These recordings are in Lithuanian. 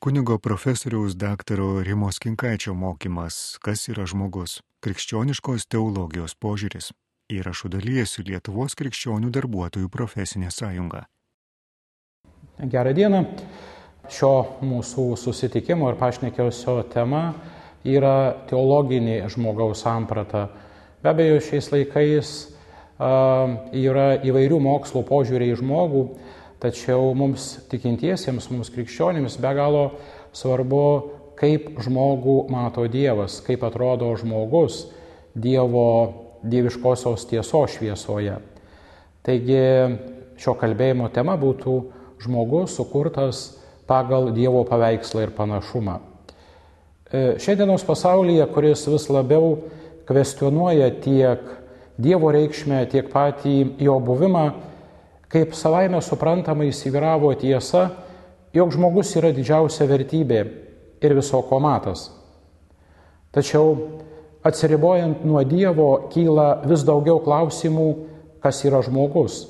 Kunigo profesoriaus daktaro Rimos Kinkaičio mokymas Kas yra žmogus? Krikščioniškos teologijos požiūris. Įrašų dalyjasi Lietuvos krikščionių darbuotojų profesinė sąjunga. Gerą dieną. Šio mūsų susitikimo ir pašnekėsio tema yra teologinė žmogaus samprata. Be abejo, šiais laikais yra įvairių mokslų požiūriai į žmogų, tačiau mums tikintiesiems, mums krikščionims be galo svarbu, kaip žmogų mato Dievas, kaip atrodo žmogus Dievo dieviškosios tiesos šviesoje. Taigi šio kalbėjimo tema būtų žmogus sukurtas pagal Dievo paveikslą ir panašumą. E, šiandienos pasaulyje, kuris vis labiau kvestionuoja tiek Dievo reikšmę, tiek patį jo buvimą, kaip savaime suprantama įsivyravo tiesa, jog žmogus yra didžiausia vertybė ir viso ko matas. Tačiau atsiribojant nuo Dievo kyla vis daugiau klausimų, kas yra žmogus,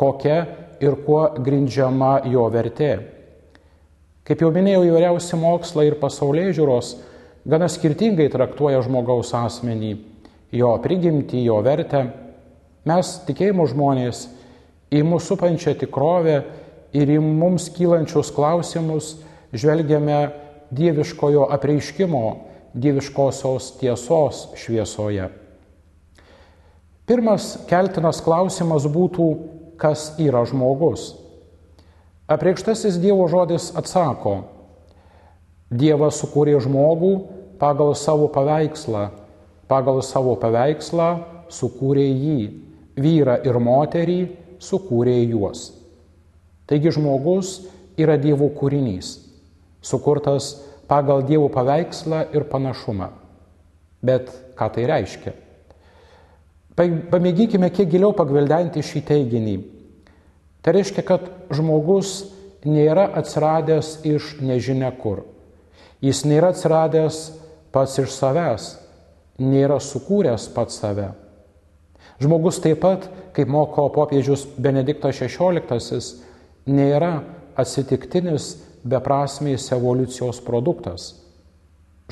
kokia ir kuo grindžiama jo vertė. Kaip jau minėjau, įvairiausi mokslai ir pasaulyje žiūros gana skirtingai traktuoja žmogaus asmenį, jo prigimtį, jo vertę. Mes tikėjimo žmonės į mūsų supančią tikrovę ir į mums kylančius klausimus žvelgiame dieviškojo apreiškimo dieviškosios tiesos šviesoje. Pirmas keltinas klausimas būtų, kas yra žmogus. Apreikštasis Dievo žodis atsako, Dievas sukūrė žmogų pagal savo paveikslą, pagal savo paveikslą sukūrė jį, vyrą ir moterį sukūrė juos. Taigi žmogus yra Dievo kūrinys, sukurtas pagal Dievo paveikslą ir panašumą. Bet ką tai reiškia? Pamėgykime kiek giliau pagvildenti šį teiginį. Tai reiškia, kad žmogus nėra atsiradęs iš nežinia kur. Jis nėra atsiradęs pats iš savęs, nėra sukūręs pats save. Žmogus taip pat, kaip moko popiežius Benediktas XVI, nėra atsitiktinis beprasmės evoliucijos produktas.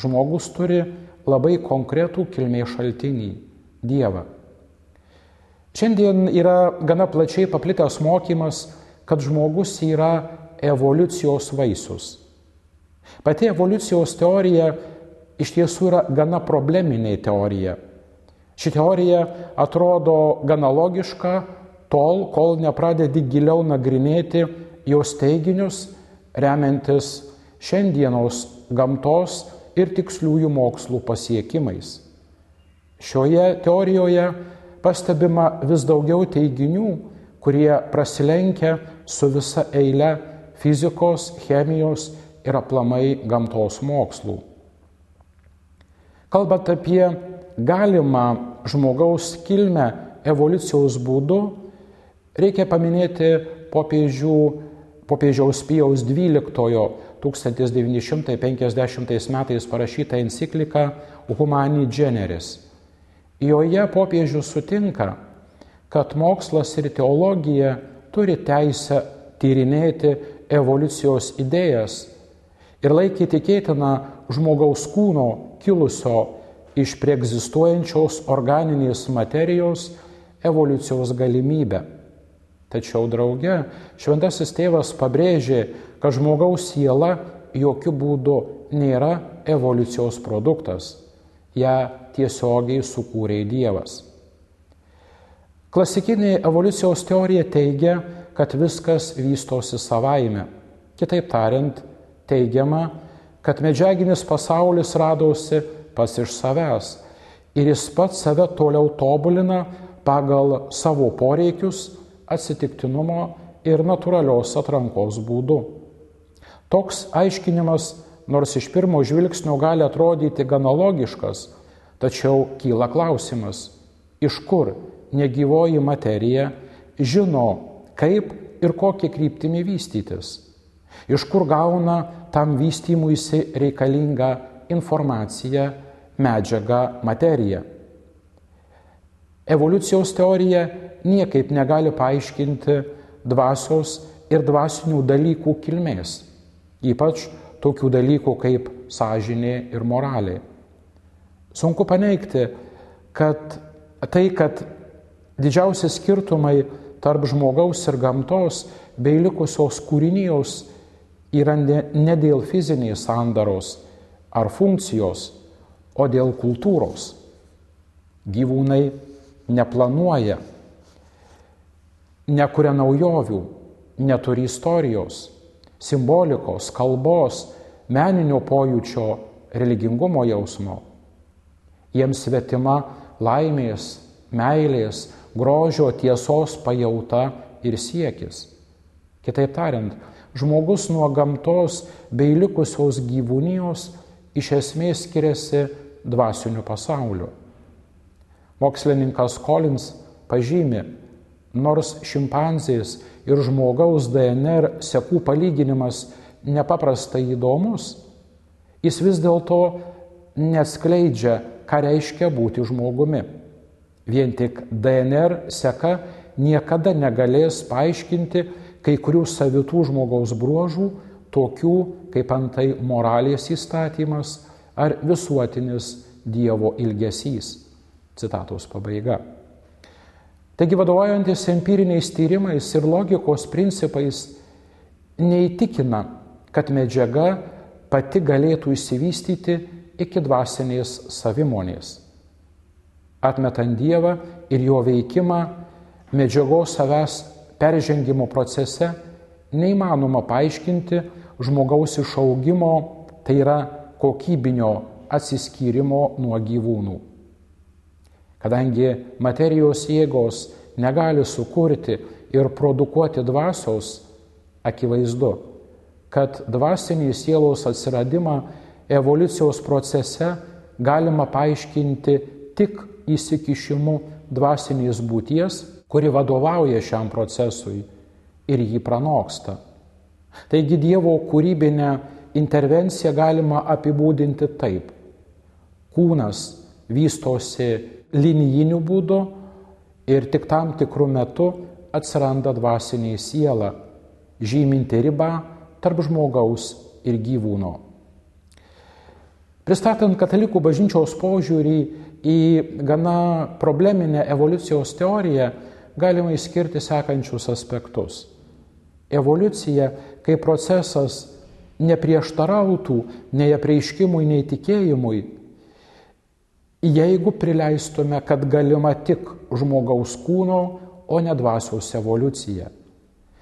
Žmogus turi labai konkretų kilmės šaltinį - Dievą. Šiandien yra gana plačiai paplitęs mokymas, kad žmogus yra evoliucijos vaisius. Pati evoliucijos teorija iš tiesų yra gana probleminė teorija. Ši teorija atrodo gana logiška tol, kol nepradedi giliau nagrinėti jos teiginius remiantis šiandienos gamtos ir tiksliųjų mokslų pasiekimais. Šioje teorijoje pastebima vis daugiau teiginių, kurie prasilenkia su visa eile fizikos, chemijos ir aplamai gamtos mokslų. Kalbant apie galimą žmogaus kilmę evoliucijos būdu, reikia paminėti popiežių popiežiaus Pijaus XII 1950 metais parašytą encikliką Humani Generis. Joje popiežius sutinka, kad mokslas ir teologija turi teisę tyrinėti evoliucijos idėjas ir laikė tikėtina žmogaus kūno kilusio iš preegzistuojančios organinės materijos evoliucijos galimybę. Tačiau drauge šventasis tėvas pabrėžė, kad žmogaus siela jokių būdų nėra evoliucijos produktas. Ja tiesiogiai sukūrė Dievas. Klasikinė evoliucijos teorija teigia, kad viskas vystosi savaime. Kitaip tariant, teigiama, kad medžiaginis pasaulis radosi pas iš savęs ir jis pats save toliau tobulina pagal savo poreikius atsitiktinumo ir natūralios atrankos būdu. Toks aiškinimas, nors iš pirmo žvilgsnio gali atrodyti gana logiškas, tačiau kyla klausimas, iš kur negyvoji materija žino, kaip ir kokie kryptimi vystytis, iš kur gauna tam vystymuisi reikalingą informaciją, medžiagą, materiją. Evoliucijos teorija niekaip negali paaiškinti dvasios ir dvasinių dalykų kilmės, ypač tokių dalykų kaip sąžinė ir moralė. Sunku paneigti, kad tai, kad didžiausi skirtumai tarp žmogaus ir gamtos bei likusios kūrinijos yra ne, ne dėl fizinės sandaros ar funkcijos, o dėl kultūros. Gyvūnai neplanuoja, nekuria naujovių, neturi istorijos, simbolikos, kalbos, meninio pojūčio, religingumo jausmo. Jiems svetima laimės, meilės, grožio, tiesos pajauta ir siekis. Kitaip tariant, žmogus nuo gamtos bei likusios gyvūnijos iš esmės skiriasi dvasiniu pasauliu. Mokslininkas Collins pažymi, nors šimpanzės ir žmogaus DNR sekų palyginimas nepaprastai įdomus, jis vis dėlto neskleidžia, ką reiškia būti žmogumi. Vien tik DNR seka niekada negalės paaiškinti kai kurių savitų žmogaus bruožų, tokių kaip antai moralės įstatymas ar visuotinis Dievo ilgesys. Citatos pabaiga. Taigi vadovaujantis empiriniais tyrimais ir logikos principais neįtikina, kad medžiaga pati galėtų įsivystyti iki dvasinės savimonės. Atmetant Dievą ir jo veikimą, medžiagos savęs peržengimo procese neįmanoma paaiškinti žmogaus išaugimo, tai yra kokybinio atsiskyrimo nuo gyvūnų. Kadangi materijos jėgos negali sukurti ir produkuoti dvasios, akivaizdu, kad dvasinį sielos atsiradimą evoliucijos procese galima paaiškinti tik įsikišimu dvasinės būties, kuri vadovauja šiam procesui ir jį pranoksta. Taigi Dievo kūrybinę intervenciją galima apibūdinti taip. Kūnas vystosi linijiniu būdu ir tik tam tikrų metų atsiranda dvasinė siela, žyminti ribą tarp žmogaus ir gyvūno. Pristatant katalikų bažnyčios požiūrį į gana probleminę evoliucijos teoriją, galima išskirti sekančius aspektus. Evoliucija kaip procesas neprieštarautų nei apreiškimui, nei tikėjimui, jeigu prileistume, kad galima tik žmogaus kūno, o ne dvasios evoliucija.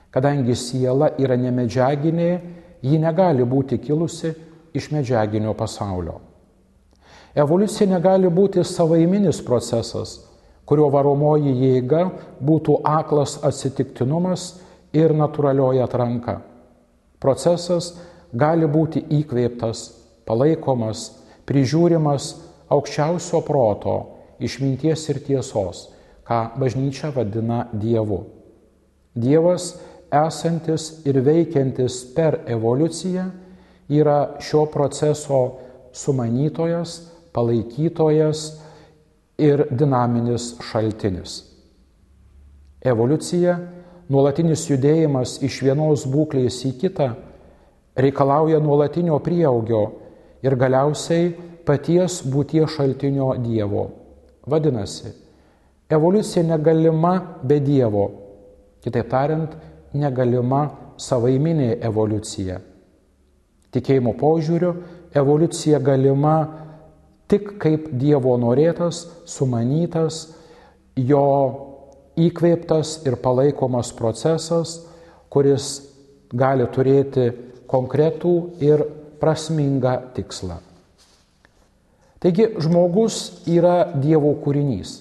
Kadangi siela yra nemedžiaginė, ji negali būti kilusi iš medžiaginio pasaulio. Evoliucija negali būti savaiminis procesas, kurio varomoji jėga būtų aklas atsitiktinumas ir natūralioji atranka. Procesas gali būti įkvėptas, palaikomas, prižiūrimas aukščiausio proto, išminties ir tiesos, ką bažnyčia vadina Dievu. Dievas esantis ir veikiantis per evoliuciją yra šio proceso sumanytojas, palaikytojas ir dinaminis šaltinis. Evoliucija, nuolatinis judėjimas iš vienos būklės į kitą, reikalauja nuolatinio prieaugio ir galiausiai paties būties šaltinio Dievo. Vadinasi, evoliucija negalima be Dievo. Kitaip tariant, negalima savaiminė evoliucija. Tikėjimo požiūriu, evoliucija galima tik kaip Dievo norėtas, sumanytas, jo įkveiptas ir palaikomas procesas, kuris gali turėti konkretų ir prasmingą tikslą. Taigi žmogus yra Dievo kūrinys.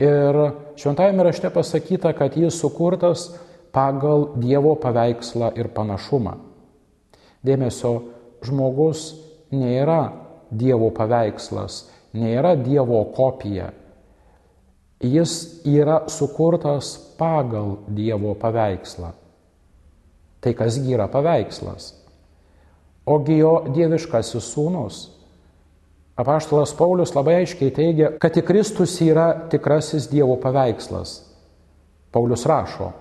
Ir šventajame rašte pasakyta, kad jis sukurtas pagal Dievo paveikslą ir panašumą. Dėmesio, žmogus nėra Dievo paveikslas, nėra Dievo kopija. Jis yra sukurtas pagal Dievo paveikslą. Tai kasgi yra paveikslas? Ogi jo dieviškasis sūnus Apaštalas Paulius labai aiškiai teigia, kad tik Kristus yra tikrasis Dievo paveikslas. Paulius rašo,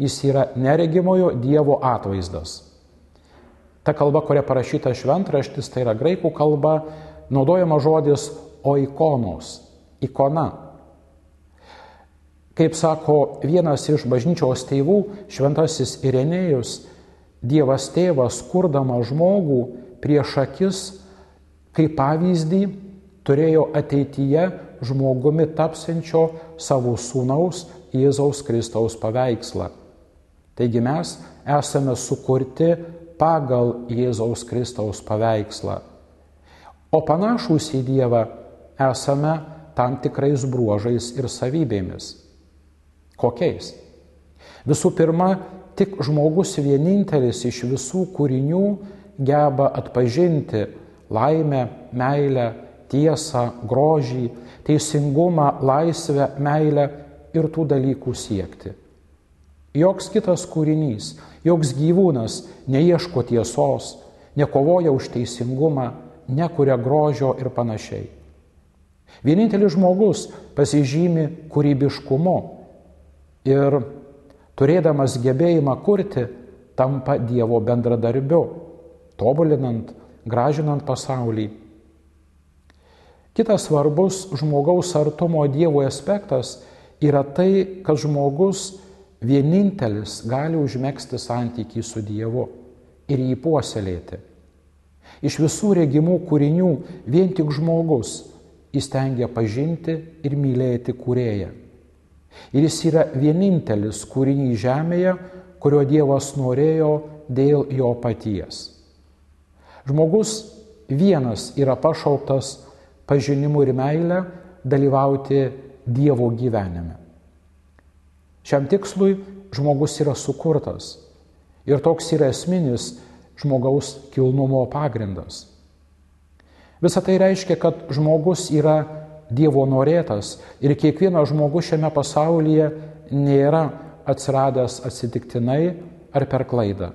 jis yra neregimojo Dievo atvaizdas. Ta kalba, kuria parašyta šventraštis, tai yra graikų kalba, naudojama žodis oikonos, ikona. Kaip sako vienas iš bažnyčios tėvų, šventasis Irenėjus, Dievas tėvas, kurdama žmogų prieš akis, kaip pavyzdį, turėjo ateityje žmogumi tapsančio savo sūnaus Jėzaus Kristaus paveikslą. Taigi mes esame sukurti pagal Jėzaus Kristaus paveikslą. O panašus į Dievą esame tam tikrais bruožais ir savybėmis. Kokiais? Visų pirma, tik žmogus vienintelis iš visų kūrinių geba atpažinti laimę, meilę, tiesą, grožį, teisingumą, laisvę, meilę ir tų dalykų siekti. Joks kitas kūrinys, joks gyvūnas neieško tiesos, nekovoja už teisingumą, nekuria grožio ir panašiai. Vienintelis žmogus pasižymi kūrybiškumu ir turėdamas gebėjimą kurti, tampa Dievo bendradarbiu, tobulinant, gražinant pasaulį. Kitas svarbus žmogaus artumo Dievo aspektas yra tai, kad žmogus vienintelis gali užmėgsti santykį su Dievu ir jį puoselėti. Iš visų regimų kūrinių vien tik žmogus įstengia pažinti ir mylėti kūrėją. Ir jis yra vienintelis kūrinys žemėje, kurio Dievas norėjo dėl jo paties. Žmogus vienas yra pašauktas pažinimu ir meilę dalyvauti Dievo gyvenime. Šiam tikslui žmogus yra sukurtas ir toks yra esminis žmogaus kilnumo pagrindas. Visą tai reiškia, kad žmogus yra Dievo norėtas ir kiekvienas žmogus šiame pasaulyje nėra atsiradęs atsitiktinai ar per klaidą.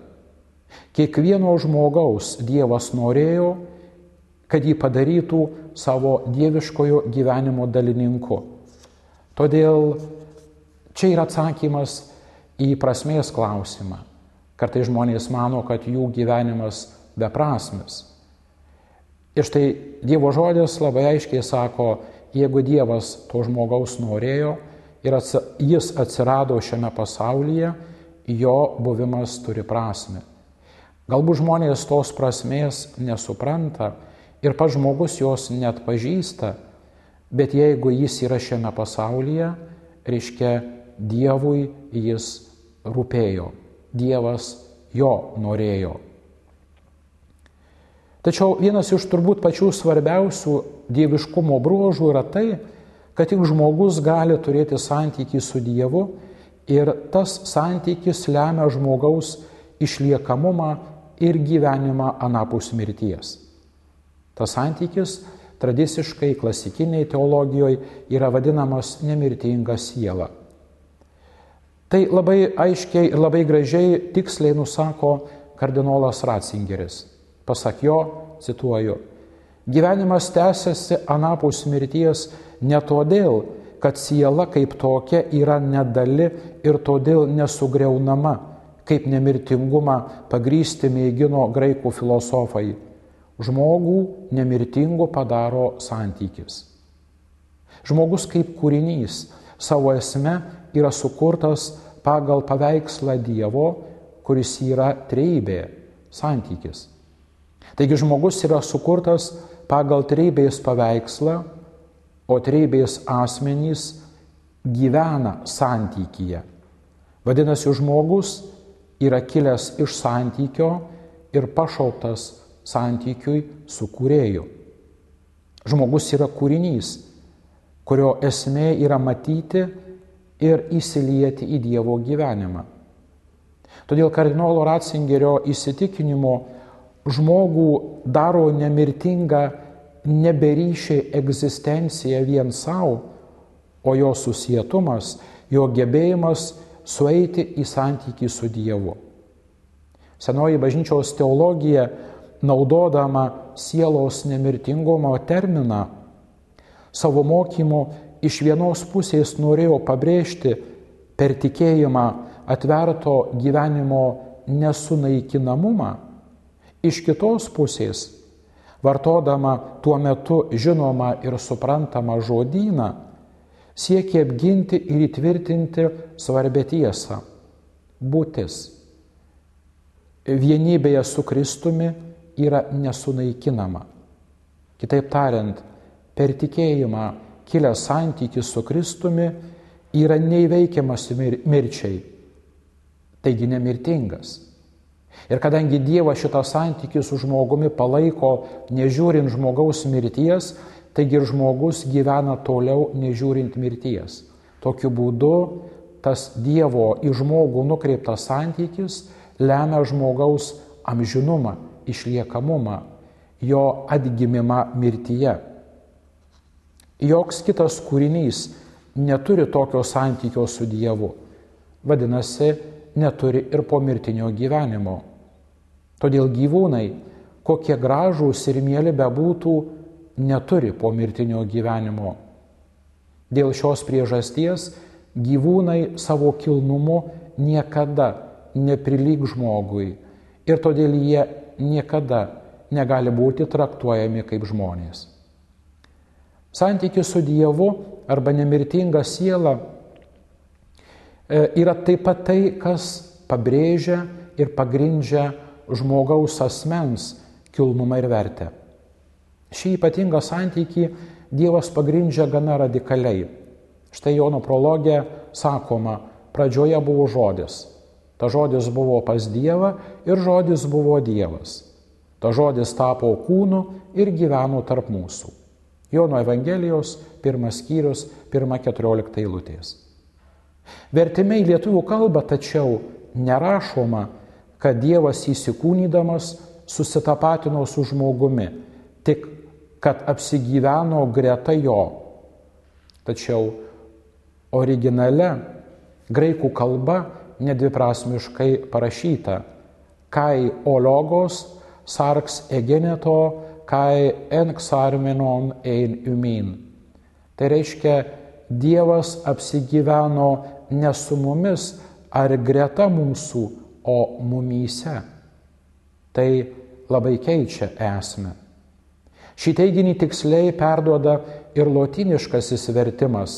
Kiekvieno žmogaus Dievas norėjo, kad jį padarytų savo dieviškojo gyvenimo dalininku. Todėl Čia yra atsakymas į prasmės klausimą. Kartai žmonės mano, kad jų gyvenimas beprasmis. Ir štai Dievo žodis labai aiškiai sako, jeigu Dievas to žmogaus norėjo ir jis atsirado šiame pasaulyje, jo buvimas turi prasme. Galbūt žmonės tos prasmės nesupranta ir pats žmogus jos net pažįsta, bet jeigu jis yra šiame pasaulyje, reiškia Dievui jis rūpėjo, Dievas jo norėjo. Tačiau vienas iš turbūt pačių svarbiausių dieviškumo bruožų yra tai, kad tik žmogus gali turėti santykį su Dievu ir tas santykis lemia žmogaus išliekamumą ir gyvenimą anapus mirties. Tas santykis tradiciškai klasikiniai teologijoje yra vadinamas nemirtinga siela. Tai labai aiškiai ir labai gražiai tiksliai nusako kardinolas Ratzingeris. Pasak jo, cituoju, gyvenimas tęsiasi anapus mirties ne todėl, kad siela kaip tokia yra nedali ir todėl nesugriaunama, kaip nemirtingumą pagrysti mėgino graikų filosofai. Žmogų nemirtingu padaro santykis. Žmogus kaip kūrinys savo esme yra sukurtas pagal paveikslą Dievo, kuris yra treibė, santykis. Taigi žmogus yra sukurtas pagal treibės paveikslą, o treibės asmenys gyvena santykyje. Vadinasi, žmogus yra kilęs iš santykio ir pašauktas santykiui su kūrėju. Žmogus yra kūrinys, kurio esmė yra matyti ir įsilieti į Dievo gyvenimą. Todėl kardinolo Ratzingerio įsitikinimo žmogų daro nemirtingą neberyšiai egzistenciją vien savo, o jo susietumas, jo gebėjimas sueiti į santykį su Dievu. Senoji bažnyčios teologija, naudodama sielos nemirtingumo terminą, savo mokymu iš vienos pusės norėjo pabrėžti per tikėjimą atverto gyvenimo nesunaikinamumą Iš kitos pusės, vartodama tuo metu žinomą ir suprantamą žodyną, siekia apginti ir įtvirtinti svarbę tiesą - būtis. Vienybėje su Kristumi yra nesunaikinama. Kitaip tariant, per tikėjimą kilęs santykis su Kristumi yra neįveikiamas mirčiai, taigi nemirtingas. Ir kadangi Dievas šitą santykį su žmogumi palaiko nežiūrint žmogaus mirties, taigi ir žmogus gyvena toliau nežiūrint mirties. Tokiu būdu tas Dievo į žmogų nukreiptas santykis lemia žmogaus amžinumą, išliekamumą, jo atgimimą mirtyje. Joks kitas kūrinys neturi tokio santykio su Dievu. Vadinasi, neturi ir pomirtinio gyvenimo. Todėl gyvūnai, kokie gražūs ir mėly bebūtų, neturi pomirtinio gyvenimo. Dėl šios priežasties gyvūnai savo kilnumu niekada neprilyg žmogui ir todėl jie niekada negali būti traktuojami kaip žmonės. Santykis su Dievu arba nemirtinga siela yra taip pat tai, kas pabrėžia ir pagrindžia žmogaus asmens kilnumą ir vertę. Šį ypatingą santykį Dievas pagrindžia gana radikaliai. Štai Jono prologė sakoma, pradžioje buvo žodis. Ta žodis buvo pas Dievą ir žodis buvo Dievas. Ta žodis tapo kūnu ir gyveno tarp mūsų. Jono Evangelijos pirmas skyrius, pirma keturiolikta eilutės. Vertime į lietuvių kalbą tačiau nerašoma, kad Dievas įsikūnydamas susitapatino su žmogumi, tik kad apsigyveno greta jo. Tačiau originale graikų kalba nedviprasmiškai parašyta kai ologos sarks egeneto kai enksarmenon ein umin. Tai reiškia, Dievas apsigyveno ne su mumis ar greta mūsų, o mumyse. Tai labai keičia esmę. Šį teiginį tiksliai perduoda ir lotiniškasis vertimas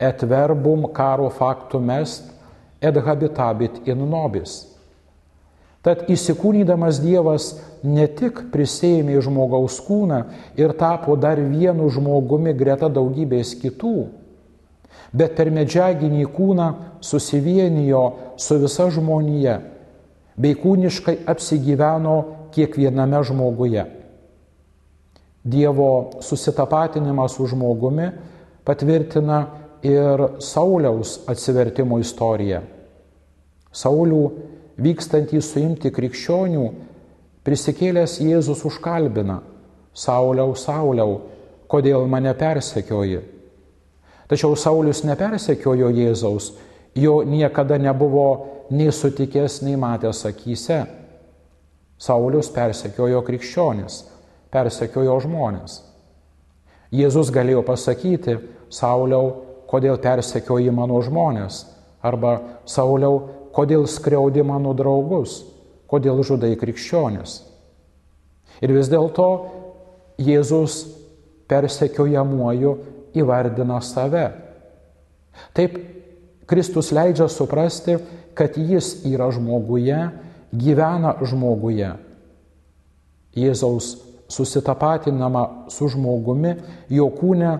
et verbum caro factum est et habitabit in nobis. Tad įsikūnydamas Dievas ne tik prisėmė žmogaus kūną ir tapo dar vienu žmogumi greta daugybės kitų, bet per medžiaginį kūną susivienijo su visa žmonija bei kūniškai apsigyveno kiekviename žmoguje. Dievo susitapatinimas su žmogumi patvirtina ir Sauliaus atsivertimo istorija. Saulių vykstantį suimti krikščionių, prisikėlęs Jėzus užkalbina, Sauliau, Sauliau, kodėl mane persekioji. Tačiau Saulis nepersekiojo Jėzaus, jo niekada nebuvo nei sutikęs, nei matęs akise. Saulius persekiojo krikščionis, persekiojo žmonės. Jėzus galėjo pasakyti, Sauliau, kodėl persekioji mano žmonės, arba Sauliau, kodėl skriaudi mano draugus, kodėl žudai krikščionis. Ir vis dėlto Jėzus persekiojamuoju įvardina save. Taip Kristus leidžia suprasti, kad jis yra žmoguje, gyvena žmoguje. Jėzaus susitapatinama su žmogumi, jo kūne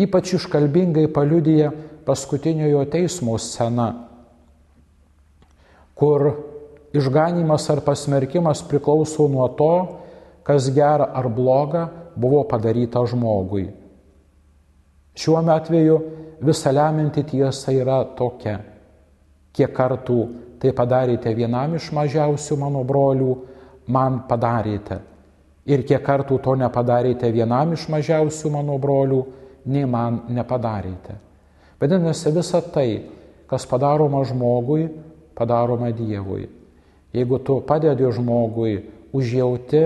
ypač iškalbingai paliudyja paskutiniojo teismo scena kur išganimas ar pasmerkimas priklauso nuo to, kas gera ar bloga buvo padaryta žmogui. Šiuo atveju visa leminti tiesa yra tokia. Kiek kartų tai padarėte vienam iš mažiausių mano brolių, man padarėte. Ir kiek kartų to nepadarėte vienam iš mažiausių mano brolių, nei man nepadarėte. Vadinasi, visa tai, kas padaroma žmogui, padaroma Dievui. Jeigu tu padedi žmogui, užjauti,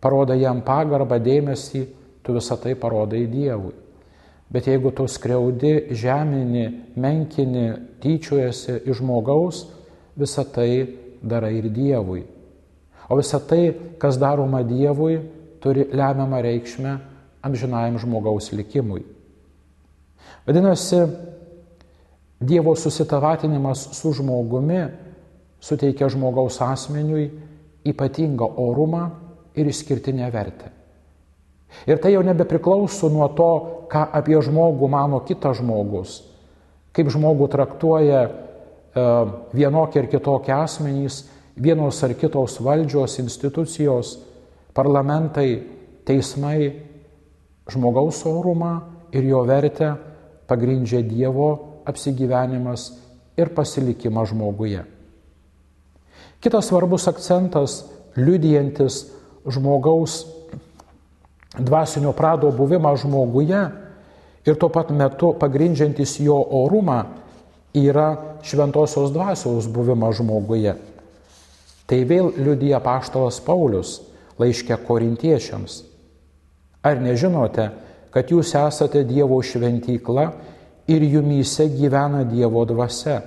parodai jam pagarbą, dėmesį, tu visą tai parodai Dievui. Bet jeigu tu skriaudi, žemini, menkini, tyčiojasi iš žmogaus, visą tai darai ir Dievui. O visa tai, kas daroma Dievui, turi lemiamą reikšmę amžinajam žmogaus likimui. Vadinasi, Dievo susitavatinimas su žmogumi suteikia žmogaus asmeniui ypatingą orumą ir išskirtinę vertę. Ir tai jau nebepriklauso nuo to, ką apie žmogų mano kitas žmogus, kaip žmogų traktuoja e, vienokie ir kitokie asmenys, vienos ar kitos valdžios, institucijos, parlamentai, teismai, žmogaus orumą ir jo vertę pagrindžia Dievo apsigyvenimas ir pasilikimas žmoguje. Kitas svarbus akcentas, liudijantis žmogaus dvasinio prado buvimą žmoguje ir tuo pat metu pagrindžiantis jo orumą, yra šventosios dvasios buvimas žmoguje. Tai vėl liudija paštalas Paulius laiškė korintiečiams. Ar nežinote, kad jūs esate Dievo šventykla ir jumyse gyvena Dievo dvasia?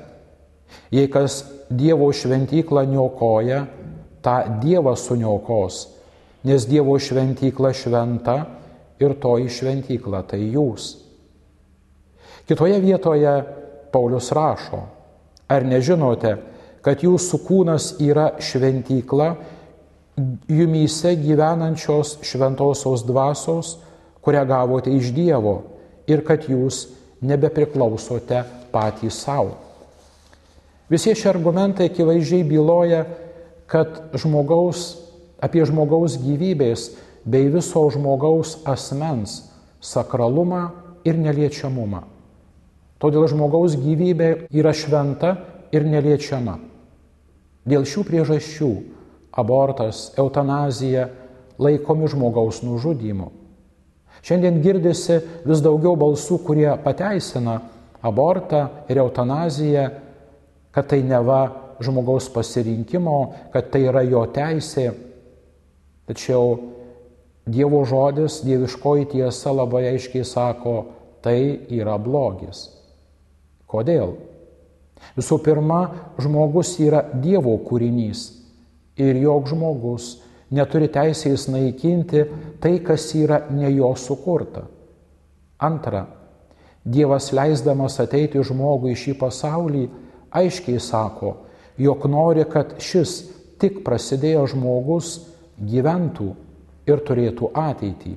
Jei kas Dievo šventyklą niokoja, tą Dievas suniokos, nes Dievo šventykla šventa ir toji šventykla tai jūs. Kitoje vietoje Paulius rašo, ar nežinote, kad jūsų kūnas yra šventykla jumyse gyvenančios šventosios dvasios, kurią gavote iš Dievo ir kad jūs nebepriklausote patys savo. Visi šie argumentai akivaizdžiai byloja, kad žmogaus, apie žmogaus gyvybės bei viso žmogaus asmens sakralumą ir neliečiamumą. Todėl žmogaus gyvybė yra šventa ir neliečiama. Dėl šių priežasčių abortas, eutanazija laikomi žmogaus nužudymu. Šiandien girdisi vis daugiau balsų, kurie pateisina abortą ir eutanaziją, kad tai neva žmogaus pasirinkimo, kad tai yra jo teisė. Tačiau Dievo žodis, dieviškoji tiesa labai aiškiai sako, tai yra blogis. Kodėl? Visų pirma, žmogus yra Dievo kūrinys ir joks žmogus neturi teisės naikinti tai, kas yra ne jo sukurta. Antra, Dievas leisdamas ateiti žmogui į šį pasaulį, aiškiai sako, jog nori, kad šis tik prasidėjo žmogus gyventų ir turėtų ateitį.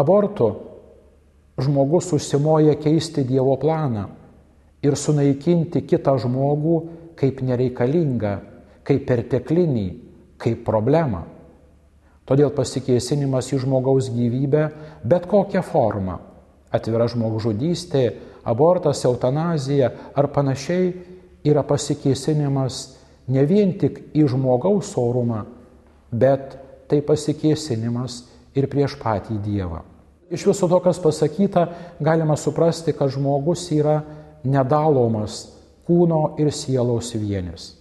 Abortu žmogus užsimoja keisti Dievo planą ir sunaikinti kitą žmogų kaip nereikalingą kaip perteklinį, kaip problemą. Todėl pasikeisinimas į žmogaus gyvybę bet kokią formą - atvira žmogžudystė, abortas, eutanazija ar panašiai - yra pasikeisinimas ne vien tik į žmogaus orumą, bet tai pasikeisinimas ir prieš patį Dievą. Iš viso to, kas pasakyta, galima suprasti, kad žmogus yra nedalomas kūno ir sielos vienis.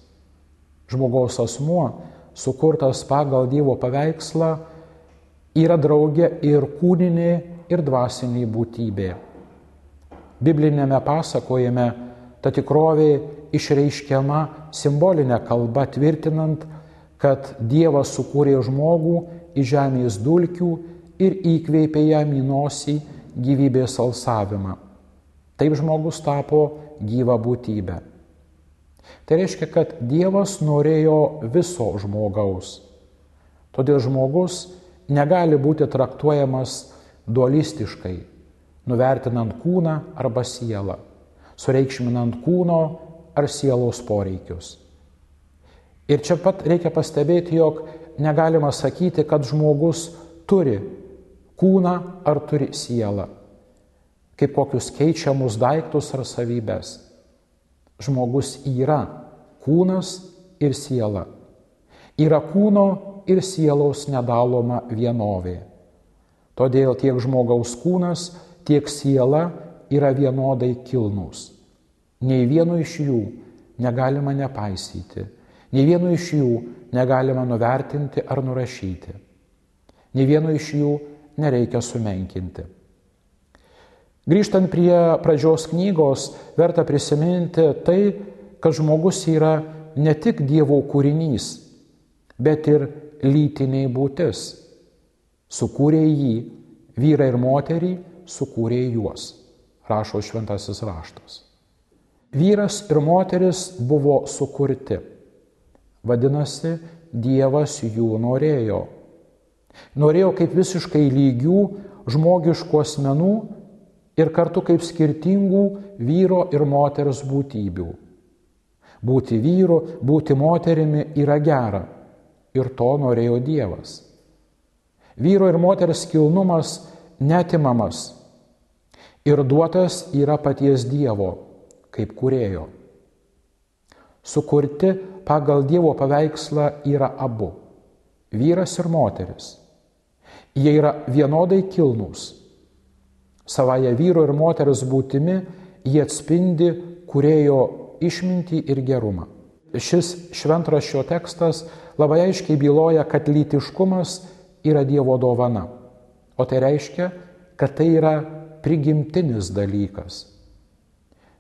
Žmogaus asmuo, sukurtas pagal Dievo paveikslą, yra draugė ir kūninė, ir dvasinė būtybė. Biblinėme pasakojime ta tikrovė išreiškiama simbolinė kalba tvirtinant, kad Dievas sukūrė žmogų iš žemės dulkių ir įkvėpė jam į nosį gyvybės alsavimą. Taip žmogus tapo gyva būtybė. Tai reiškia, kad Dievas norėjo viso žmogaus. Todėl žmogus negali būti traktuojamas dualistiškai, nuvertinant kūną arba sielą, sureikšminant kūno ar sielos poreikius. Ir čia pat reikia pastebėti, jog negalima sakyti, kad žmogus turi kūną ar turi sielą, kaip kokius keičiamus daiktus ar savybės žmogus yra kūnas ir siela. Yra kūno ir sielos nedaloma vienovė. Todėl tiek žmogaus kūnas, tiek siela yra vienodai kilnus. Nei vieno iš jų negalima nepaisyti, nei vieno iš jų negalima nuvertinti ar nurašyti, nei vieno iš jų nereikia sumenkinti. Grįžtant prie pradžios knygos, verta prisiminti tai, kad žmogus yra ne tik Dievo kūrinys, bet ir lytiniai būtis. Sukūrė jį, vyrą ir moterį, sukūrė juos, rašo šventasis raštas. Vyras ir moteris buvo sukurti. Vadinasi, Dievas jų norėjo. Norėjo kaip visiškai lygių žmogiškų asmenų ir kartu kaip skirtingų vyro ir moters būtybių. Būti vyru, būti moterimi yra gera. Ir to norėjo Dievas. Vyro ir moters kilnumas netimamas ir duotas yra paties Dievo kaip kurėjo. Sukurti pagal Dievo paveikslą yra abu - vyras ir moteris. Jie yra vienodai kilnūs. Savaja vyro ir moters būtimi jie atspindi kurėjo išmintį ir gerumą. Šis šventraščio tekstas labai aiškiai byloja, kad lytiškumas yra Dievo dovana. O tai reiškia, kad tai yra prigimtinis dalykas.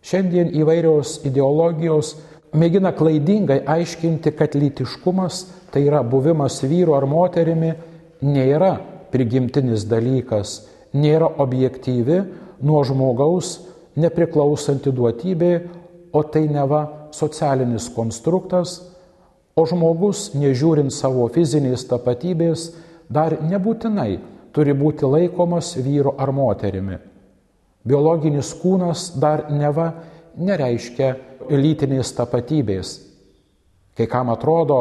Šiandien įvairios ideologijos mėgina klaidingai aiškinti, kad lytiškumas, tai yra buvimas vyru ar moterimi, nėra prigimtinis dalykas, nėra objektyvi, nuo žmogaus nepriklausanti duotybė, o tai neva socialinis konstruktas, o žmogus, nežiūrint savo fizinės tapatybės, dar nebūtinai turi būti laikomas vyru ar moterimi. Biologinis kūnas dar neva nereiškia lytinės tapatybės. Kai kam atrodo,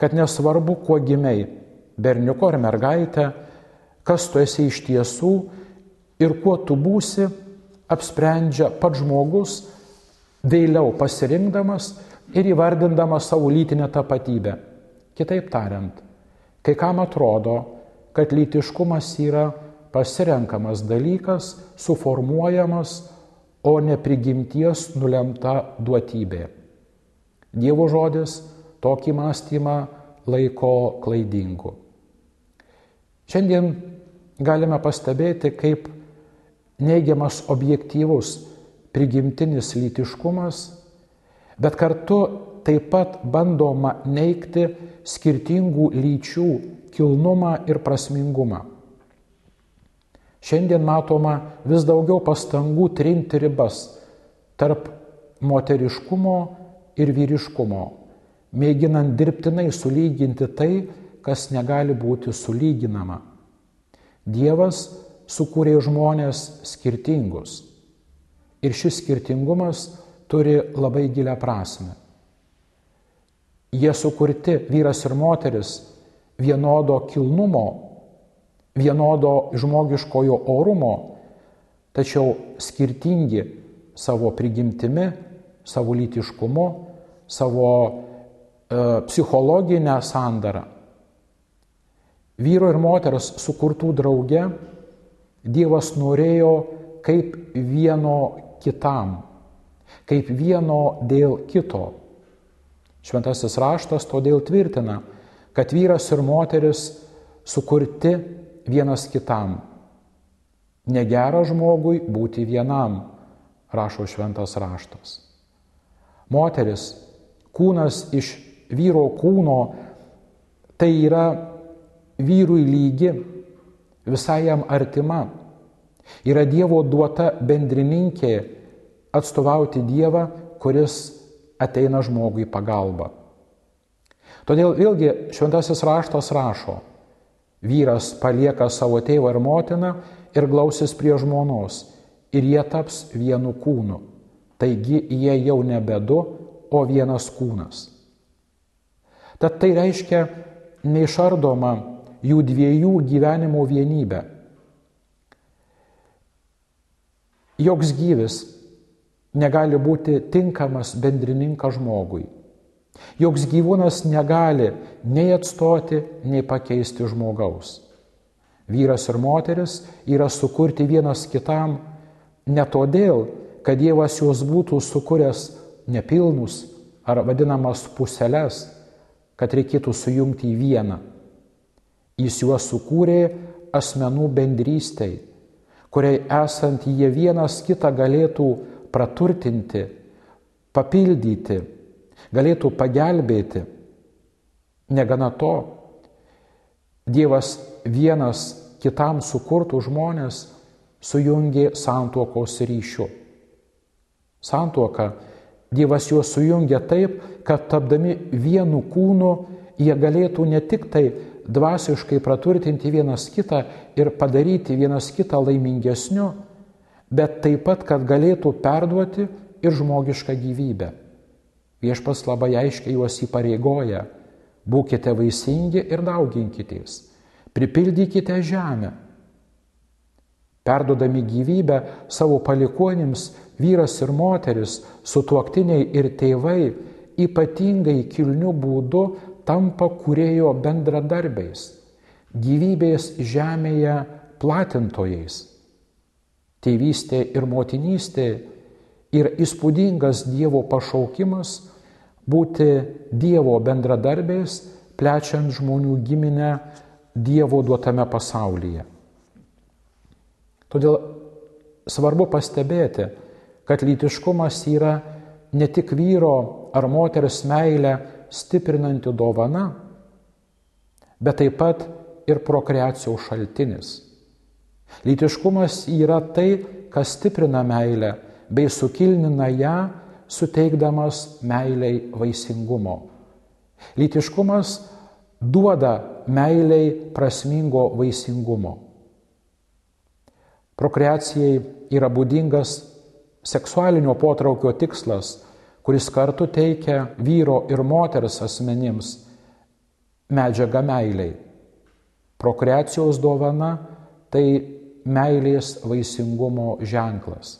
kad nesvarbu, kuo gimiai - berniuko ar mergaitė, kas tu esi iš tiesų ir kuo tu būsi, apsprendžia pats žmogus, vėliau pasirinkdamas ir įvardindamas savo lytinę tapatybę. Kitaip tariant, kai kam atrodo, kad lytiškumas yra pasirenkamas dalykas, suformuojamas, o ne prigimties nulemta duotybė. Dievo žodis tokį mąstymą laiko klaidingu. Šiandien galime pastebėti, kaip neigiamas objektyvus prigimtinis lytiškumas, bet kartu taip pat bandoma neikti skirtingų lyčių kilnumą ir prasmingumą. Šiandien matoma vis daugiau pastangų trinti ribas tarp moteriškumo ir vyriškumo, mėginant dirbtinai sulyginti tai, kas negali būti sulyginama. Dievas sukūrė žmonės skirtingus. Ir šis skirtingumas turi labai gilę prasme. Jie sukurti vyras ir moteris vienodo kilnumo vienodo žmogiškojo orumo, tačiau skirtingi savo prigimtimi, savo lytiškumu, savo e, psichologinę sandarą. Vyro ir moters sukurtų drauge Dievas norėjo kaip vieno kitam, kaip vieno dėl kito. Šventasis raštas todėl tvirtina, kad vyras ir moteris sukurti vienas kitam. Negera žmogui būti vienam, rašo šventas raštas. Moteris, kūnas iš vyro kūno, tai yra vyrui lygi, visai jam artima. Yra Dievo duota bendrininkė atstovauti Dievą, kuris ateina žmogui pagalba. Todėl vėlgi šventasis raštas rašo, Vyras palieka savo tėvą ir motiną ir glausis prie žmonos ir jie taps vienu kūnu. Taigi jie jau nebe du, o vienas kūnas. Tad tai reiškia neišardoma jų dviejų gyvenimo vienybė. Joks gyvis negali būti tinkamas bendrininkas žmogui. Joks gyvūnas negali nei atstoti, nei pakeisti žmogaus. Vyras ir moteris yra sukurti vienas kitam ne todėl, kad Dievas juos būtų sukūręs nepilnus ar vadinamas puseles, kad reikėtų sujungti į vieną. Jis juos sukūrė asmenų bendrystei, kuriai esant jie vienas kitą galėtų praturtinti, papildyti galėtų pagelbėti. Negana to, Dievas vienas kitam sukurtų žmonės sujungė santuokos ryšiu. Santuoka Dievas juos sujungia taip, kad tapdami vienu kūnu jie galėtų ne tik tai dvasiškai praturtinti vienas kitą ir padaryti vienas kitą laimingesniu, bet taip pat, kad galėtų perduoti ir žmogišką gyvybę. Viešpas labai aiškiai juos įpareigoja - būkite vaisingi ir dauginkitės, pripildykite žemę. Perdodami gyvybę savo palikonims, vyras ir moteris, sutuoktiniai ir tėvai ypatingai kilniu būdu tampa kurėjo bendradarbiais, gyvybės žemėje platintojais. Tėvystė ir motinystė yra įspūdingas Dievo pašaukimas būti Dievo bendradarbiais, plečiant žmonių giminę Dievo duotame pasaulyje. Todėl svarbu pastebėti, kad lytiškumas yra ne tik vyro ar moters meilę stiprinanti dovana, bet taip pat ir prokreacijos šaltinis. Lytiškumas yra tai, kas stiprina meilę bei sukilnina ją, suteikdamas meiliai vaisingumo. Lytiškumas duoda meiliai prasmingo vaisingumo. Prokreacijai yra būdingas seksualinio potraukio tikslas kuris kartu teikia vyro ir moters asmenims medžiagą meiliai. Prokreacijos dovana tai meilės vaisingumo ženklas.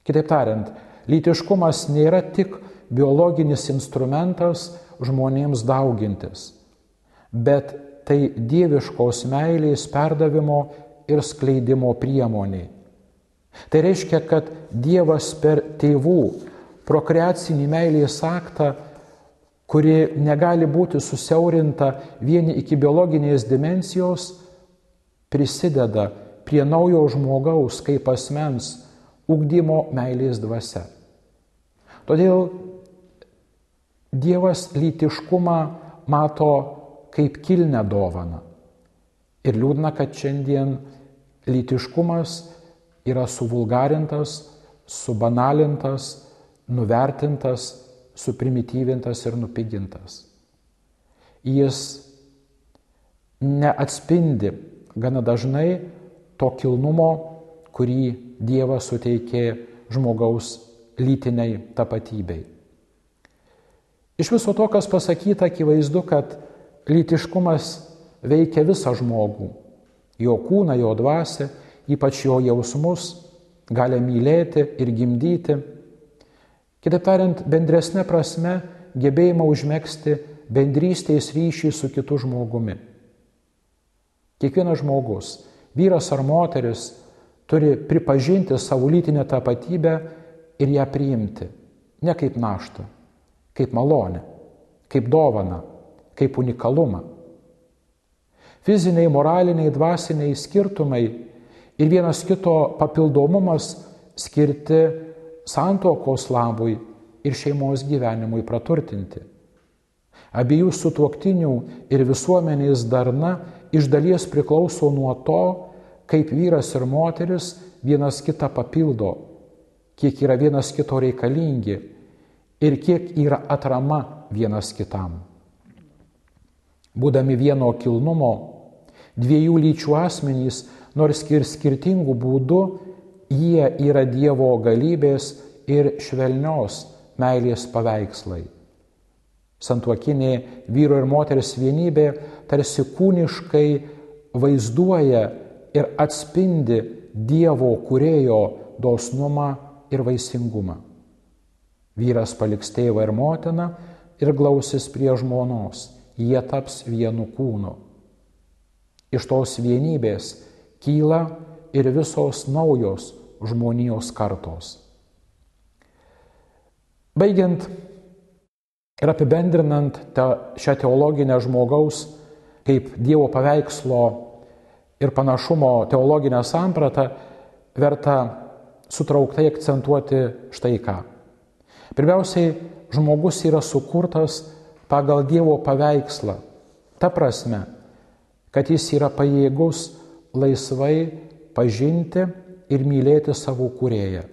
Kitaip tariant, lytiškumas nėra tik biologinis instrumentas žmonėms daugintis, bet tai dieviškos meilės perdavimo ir skleidimo priemonė. Tai reiškia, kad Dievas per tėvų prokreacinį meilės aktą, kuri negali būti susiaurinta vieni iki biologinės dimensijos, prisideda prie naujo žmogaus kaip asmens ugdymo meilės dvasia. Todėl Dievas lytiškumą mato kaip kilnę dovaną. Ir liūdna, kad šiandien lytiškumas yra suvulgarintas, subanalintas, nuvertintas, suprimityvintas ir nupigintas. Jis neatspindi gana dažnai to kilnumo, kurį Dievas suteikė žmogaus lytiniai tapatybei. Iš viso to, kas pasakyta, akivaizdu, kad lytiškumas veikia visą žmogų - jo kūną, jo dvasę, ypač jo jausmus, gali mylėti ir gimdyti Kitaip tariant, bendresnė prasme gebėjimą užmėgsti bendrystės ryšį su kitu žmogumi. Kiekvienas žmogus, vyras ar moteris, turi pripažinti savo lytinę tapatybę ir ją priimti. Ne kaip naštą, kaip malonę, kaip dovaną, kaip unikalumą. Fiziniai, moraliniai, dvasiniai skirtumai ir vienas kito papildomumas skirti santokos labui ir šeimos gyvenimui praturtinti. Abiejų sutuoktinių ir visuomenės darna iš dalies priklauso nuo to, kaip vyras ir moteris vienas kitą papildo, kiek yra vienas kito reikalingi ir kiek yra atrama vienas kitam. Būdami vieno kilnumo, dviejų lyčių asmenys, nors ir skirtingų būdų, Jie yra Dievo galybės ir švelnios meilės paveikslai. Santuokinė vyro ir moters vienybė tarsi kūniškai vaizduoja ir atspindi Dievo kurėjo dosnumą ir vaisingumą. Vyras paliks tėvą ir motiną ir glausis prie žmonos, jie taps vienu kūnu. Iš tos vienybės kyla ir visos naujos žmonijos kartos. Baigiant ir apibendrinant te, šią teologinę žmogaus kaip Dievo paveikslo ir panašumo teologinę sampratą, verta sutrauktai akcentuoti štai ką. Pirmiausiai, žmogus yra sukurtas pagal Dievo paveikslą. Ta prasme, kad jis yra pajėgus laisvai pažinti ir mylėti savo kūrėją.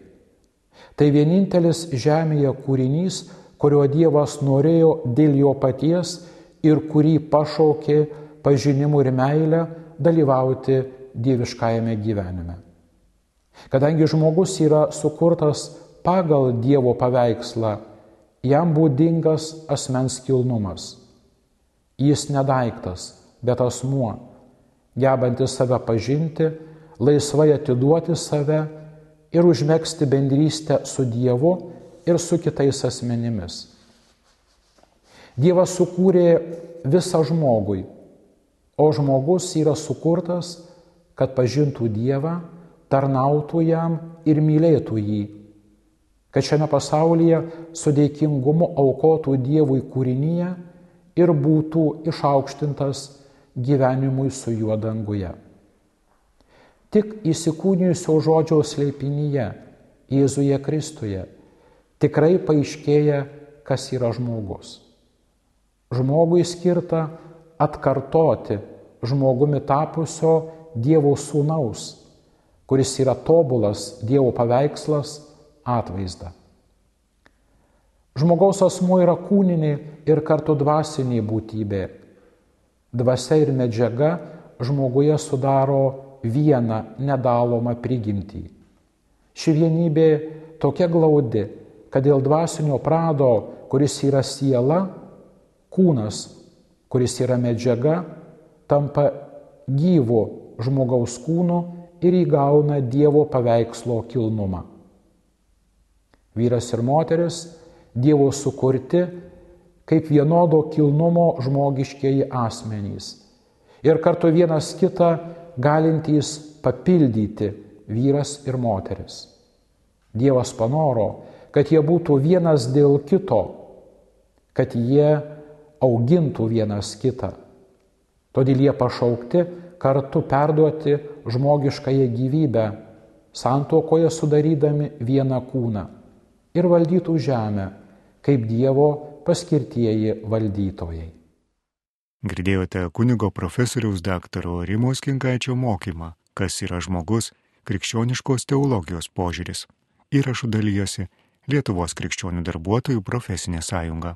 Tai vienintelis žemėje kūrinys, kurio Dievas norėjo dėl jo paties ir kurį pašaukė pažinimu ir meilę dalyvauti dieviškajame gyvenime. Kadangi žmogus yra sukurtas pagal Dievo paveikslą, jam būdingas asmens kilnumas. Jis nedaiktas, bet asmuo, gebantis save pažinti, laisvai atiduoti save ir užmėgsti bendrystę su Dievu ir su kitais asmenimis. Dievas sukūrė visą žmogui, o žmogus yra sukurtas, kad pažintų Dievą, tarnautų jam ir mylėtų jį, kad šiame pasaulyje su dėkingumu aukotų Dievui kūrinyje ir būtų išaukštintas gyvenimui su juo danguje. Tik įsikūnijusio žodžio slėpinyje, Jėzuje Kristuje, tikrai paaiškėja, kas yra žmogus. Žmogui skirta atkartoti žmogumi tapusio Dievo sūnaus, kuris yra tobulas Dievo paveikslas atvaizdą. Žmogaus asmuo yra kūninė ir kartu dvasinė būtybė. Dvasia ir medžiaga žmoguje sudaro vieną nedalomą prigimtį. Ši vienybė tokia glaudi, kad dėl dvasinio prado, kuris yra siela, kūnas, kuris yra medžiaga, tampa gyvu žmogaus kūnu ir įgauna Dievo paveikslo kilnumą. Vyras ir moteris Dievo sukurti kaip vienodo kilnumo žmogiškieji asmenys ir kartu vienas kitą galintys papildyti vyras ir moteris. Dievas panoro, kad jie būtų vienas dėl kito, kad jie augintų vienas kitą. Todėl jie pašaukti kartu perduoti žmogiškąją gyvybę, santokoje sudarydami vieną kūną ir valdytų žemę kaip Dievo paskirtieji valdytojai. Girdėjote kunigo profesoriaus daktaro Rimos Kinkaičio mokymą, kas yra žmogus krikščioniškos teologijos požiūris. Įrašų dalyjosi Lietuvos krikščionių darbuotojų profesinė sąjunga.